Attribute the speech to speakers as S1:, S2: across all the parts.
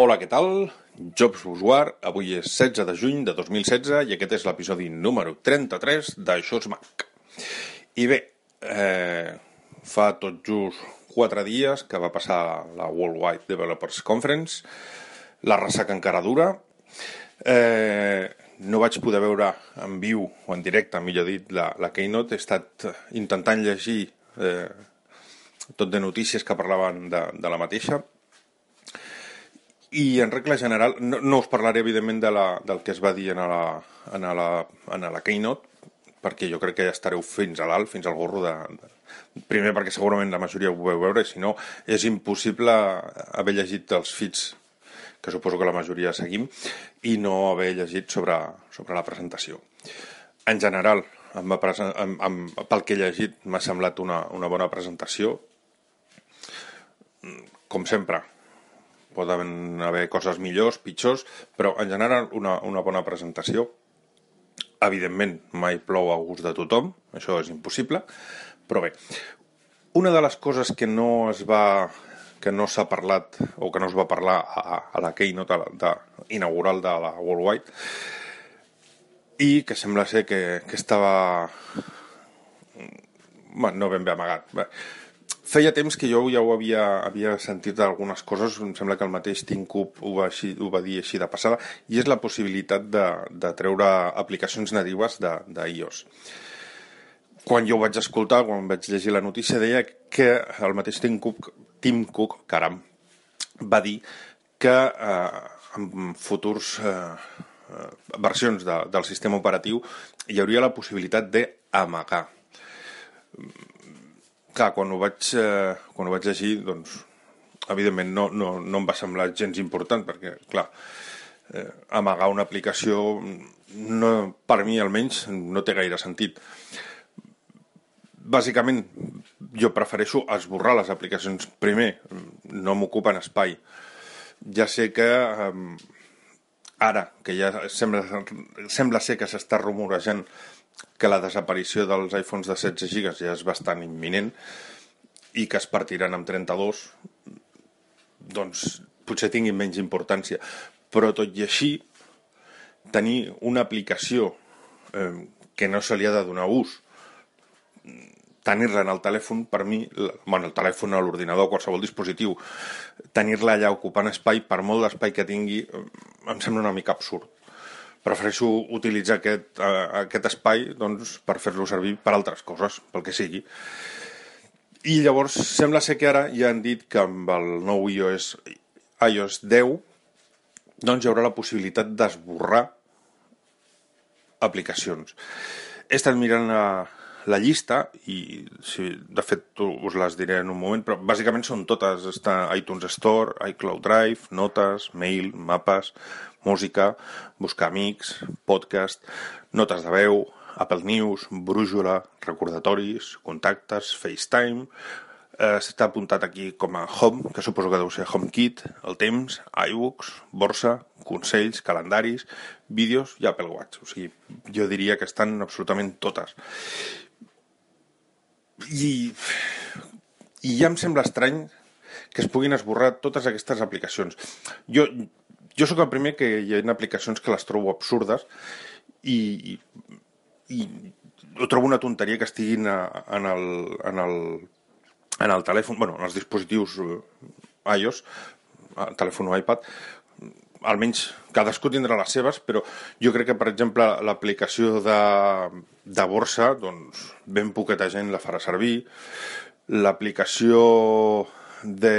S1: Hola, què tal? Jobs Usuar, avui és 16 de juny de 2016 i aquest és l'episodi número 33 d'Això és Mac. I bé, eh, fa tot just 4 dies que va passar la Worldwide Developers Conference, la ressaca encara dura, eh, no vaig poder veure en viu o en directe, millor dit, la, la Keynote, he estat intentant llegir eh, tot de notícies que parlaven de, de la mateixa, i en regla general, no, no us parlaré evidentment de la, del que es va dir en la, en la, en la Keynote, perquè jo crec que ja estareu fins a l'alt, fins al gorro de, de... Primer perquè segurament la majoria ho veu veure, si no, és impossible haver llegit els fits que suposo que la majoria seguim, i no haver llegit sobre, sobre la presentació. En general, em va em, em, pel que he llegit, m'ha semblat una, una bona presentació. Com sempre, poden haver coses millors, pitjors, però en general una, una bona presentació. Evidentment, mai plou a gust de tothom, això és impossible, però bé, una de les coses que no es va que no s'ha parlat o que no es va parlar a, a la keynote de, inaugural de la Worldwide i que sembla ser que, que estava bueno, no ben bé amagat. Bé, Feia temps que jo ja ho havia, havia sentit algunes coses, em sembla que el mateix Tim Cook ho va, així, ho va dir així de passada, i és la possibilitat de, de treure aplicacions natives d'iOS. Quan jo ho vaig escoltar, quan vaig llegir la notícia, deia que el mateix Tim Cook, Tim Cook caram, va dir que eh, en futurs eh, eh versions de, del sistema operatiu hi hauria la possibilitat d'amagar clar, quan ho vaig, eh, quan ho vaig llegir, doncs, evidentment no, no, no em va semblar gens important, perquè, clar, eh, amagar una aplicació, no, per mi almenys, no té gaire sentit. Bàsicament, jo prefereixo esborrar les aplicacions primer, no m'ocupen espai. Ja sé que eh, ara, que ja sembla, sembla ser que s'està rumorejant que la desaparició dels iPhones de 16 GB ja és bastant imminent i que es partiran amb 32 doncs potser tinguin menys importància. Però tot i així tenir una aplicació eh, que no se li ha de donar ús tenir-la en el telèfon, per mi, bueno, el telèfon, l'ordinador, qualsevol dispositiu, tenir-la allà ocupant espai, per molt d'espai que tingui, em sembla una mica absurd prefereixo utilitzar aquest, uh, aquest espai doncs, per fer-lo servir per altres coses, pel que sigui. I llavors sembla ser que ara ja han dit que amb el nou iOS, iOS 10 doncs hi haurà la possibilitat d'esborrar aplicacions. He estat mirant la, la llista i si, de fet us les diré en un moment però bàsicament són totes està iTunes Store, iCloud Drive, notes, mail, mapes, música, buscar amics, podcast, notes de veu, Apple News, brújula, recordatoris, contactes, FaceTime, eh, està apuntat aquí com a Home, que suposo que deu ser HomeKit, el temps, iBooks, borsa, consells, calendaris, vídeos i Apple Watch. O sigui, jo diria que estan absolutament totes. I, i ja em sembla estrany que es puguin esborrar totes aquestes aplicacions. Jo, jo sóc el primer que hi ha aplicacions que les trobo absurdes i, i, i trobo una tonteria que estiguin a, en, el, en, el, en el telèfon, bueno, en els dispositius eh, iOS, el telèfon o iPad, almenys cadascú tindrà les seves, però jo crec que, per exemple, l'aplicació de, de borsa, doncs, ben poqueta gent la farà servir. L'aplicació de...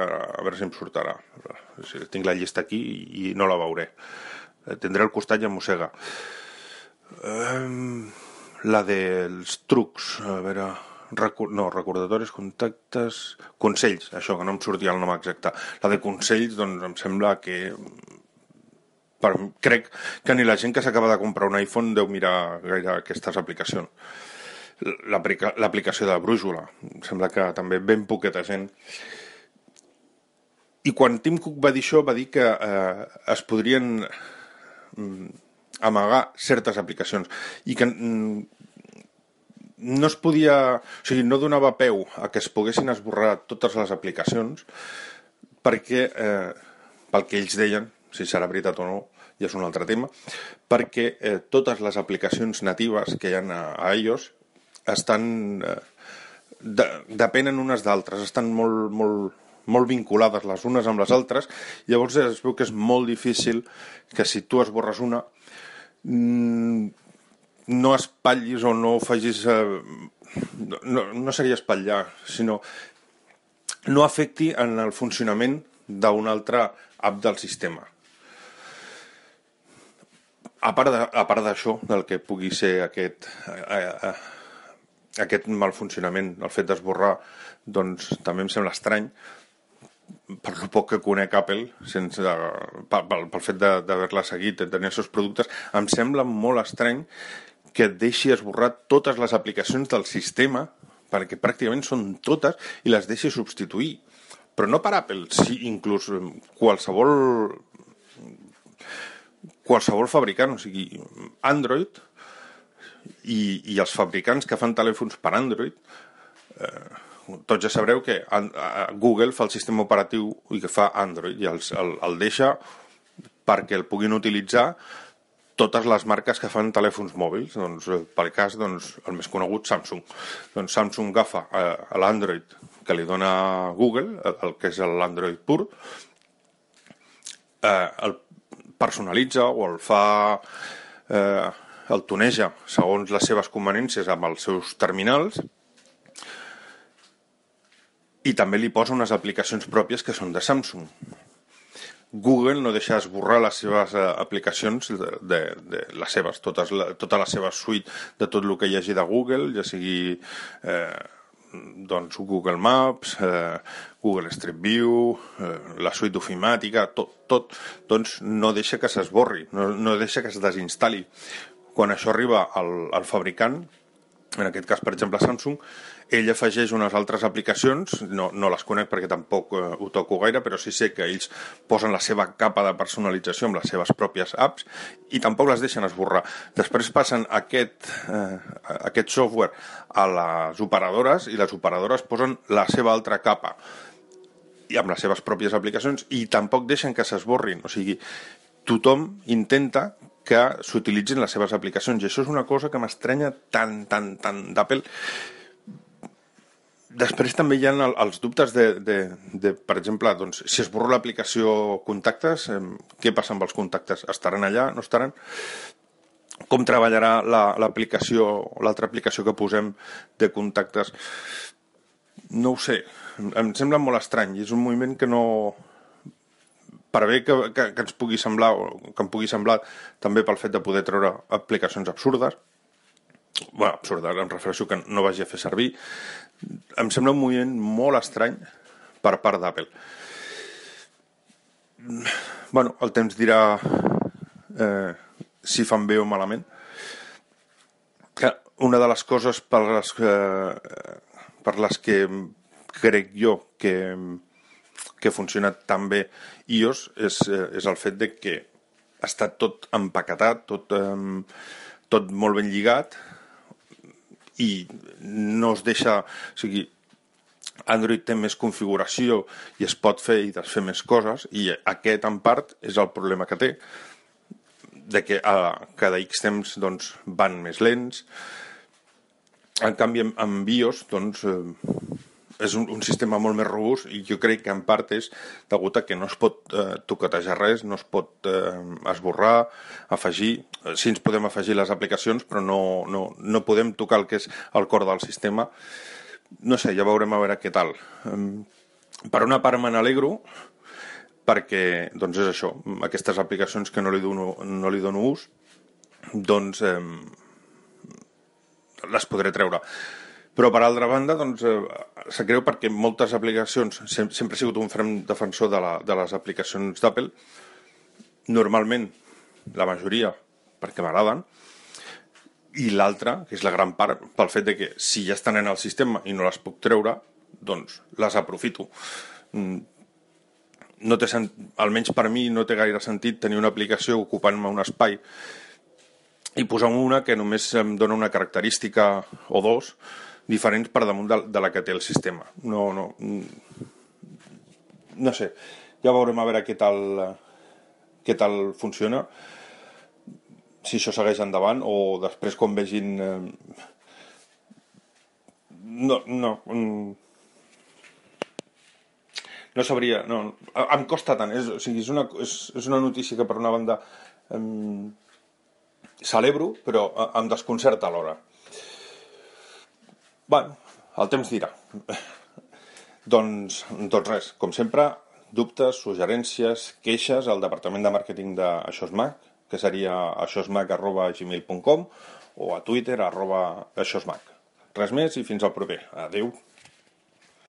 S1: A veure si em surt ara. Tinc la llista aquí i no la veuré. Tindré el costat i em mossega. La dels trucs, a veure... Recu no, recordatoris, contactes, consells, això que no em sortia el nom exacte. La de consells, doncs em sembla que per, crec que ni la gent que s'acaba de comprar un iPhone deu mirar gaire aquestes aplicacions. L'aplicació de brújula, em sembla que també ben poqueta gent. I quan Tim Cook va dir això, va dir que eh, es podrien mm, amagar certes aplicacions i que mm, no es podia... O sigui, no donava peu a que es poguessin esborrar totes les aplicacions perquè, eh, pel que ells deien, si serà veritat o no, ja és un altre tema, perquè eh, totes les aplicacions natives que hi ha a, a iOS estan... Eh, de, depenen unes d'altres, estan molt, molt, molt vinculades les unes amb les altres, llavors es veu que és molt difícil que si tu esborres una mm, no espatllis o no facis... Eh, no, no seria espatllar, sinó no afecti en el funcionament d'un altre app del sistema. A part d'això, del que pugui ser aquest, eh, eh, aquest mal funcionament, el fet d'esborrar, doncs també em sembla estrany, per lo poc que conec Apple, sense, pel, pel fet d'haver-la seguit, de tenir els seus productes, em sembla molt estrany que et deixi esborrar totes les aplicacions del sistema, perquè pràcticament són totes, i les deixi substituir. Però no per Apple, sí, inclús qualsevol qualsevol fabricant, o sigui, Android i, i els fabricants que fan telèfons per Android, eh, tots ja sabreu que Google fa el sistema operatiu i que fa Android i els, el, el deixa perquè el puguin utilitzar totes les marques que fan telèfons mòbils, doncs, eh, pel cas, doncs, el més conegut, Samsung. Doncs Samsung agafa eh, l'Android que li dona Google, el, el que és l'Android pur, eh, el personalitza o el fa... Eh, el tuneja segons les seves conveniències amb els seus terminals i també li posa unes aplicacions pròpies que són de Samsung. Google no deixa esborrar les seves eh, aplicacions de, de, de les seves, totes la, tota la seva suite de tot el que hi hagi de Google, ja sigui eh, doncs Google Maps, eh, Google Street View, eh, la suite ofimàtica, tot, tot doncs no deixa que s'esborri, no, no deixa que es desinstal·li. Quan això arriba al, al fabricant, en aquest cas, per exemple, Samsung, ell afegeix unes altres aplicacions, no, no les conec perquè tampoc eh, ho toco gaire, però sí sé que ells posen la seva capa de personalització amb les seves pròpies apps i tampoc les deixen esborrar. Després passen aquest, eh, aquest software a les operadores i les operadores posen la seva altra capa i amb les seves pròpies aplicacions i tampoc deixen que s'esborrin. O sigui, tothom intenta que s'utilitzin les seves aplicacions. I això és una cosa que m'estranya tant, tant, tant d'Apple. Després també hi ha els dubtes de, de, de per exemple, doncs, si es borra l'aplicació contactes, eh, què passa amb els contactes? Estaran allà, no estaran? Com treballarà l'aplicació, la, l'altra aplicació que posem de contactes? No ho sé, em sembla molt estrany és un moviment que no, per bé que, que, que ens pugui semblar, o que em pugui semblar també pel fet de poder treure aplicacions absurdes, bueno, absurdes, em refereixo que no vagi a fer servir, em sembla un moviment molt estrany per part d'Apple. Bueno, el temps dirà eh, si fan bé o malament. Que una de les coses per les, eh, per les que crec jo que que funciona tan bé iOS és, eh, és el fet de que està tot empaquetat, tot, eh, tot molt ben lligat i no es deixa... O sigui, Android té més configuració i es pot fer i desfer més coses i aquest en part és el problema que té de que a cada X temps doncs, van més lents. En canvi amb BIOS doncs, eh, és un, un sistema molt més robust i jo crec que en part és degut a que no es pot eh, toquetejar res, no es pot eh, esborrar, afegir, eh, sí ens podem afegir les aplicacions però no, no, no podem tocar el que és el cor del sistema. No sé, ja veurem a veure què tal. Per una part me n'alegro perquè doncs és això, aquestes aplicacions que no li dono, no li dono ús doncs eh, les podré treure però, per altra banda, doncs, eh, se creu perquè moltes aplicacions, sem sempre he sigut un ferm defensor de, la, de les aplicacions d'Apple, normalment, la majoria, perquè m'agraden, i l'altra, que és la gran part, pel fet de que si ja estan en el sistema i no les puc treure, doncs les aprofito. Mm, no té sent... almenys per mi no té gaire sentit tenir una aplicació ocupant-me un espai i posar una que només em dona una característica o dos diferents per damunt de, de la que té el sistema. No, no, no sé. ja veurem a veure què tal, què tal funciona, si això segueix endavant o després quan vegin... Eh, no, no, mm, no sabria, no, em costa tant, és, o sigui, és una, és, és una notícia que per una banda em, celebro, però em desconcerta alhora. Bueno, el temps dirà. doncs, doncs res, com sempre, dubtes, suggerències, queixes al departament de màrqueting de Això és Mac, que seria aixòsmac.gmail.com o a Twitter arroba aixòsmac. Res més i fins al proper. Adeu.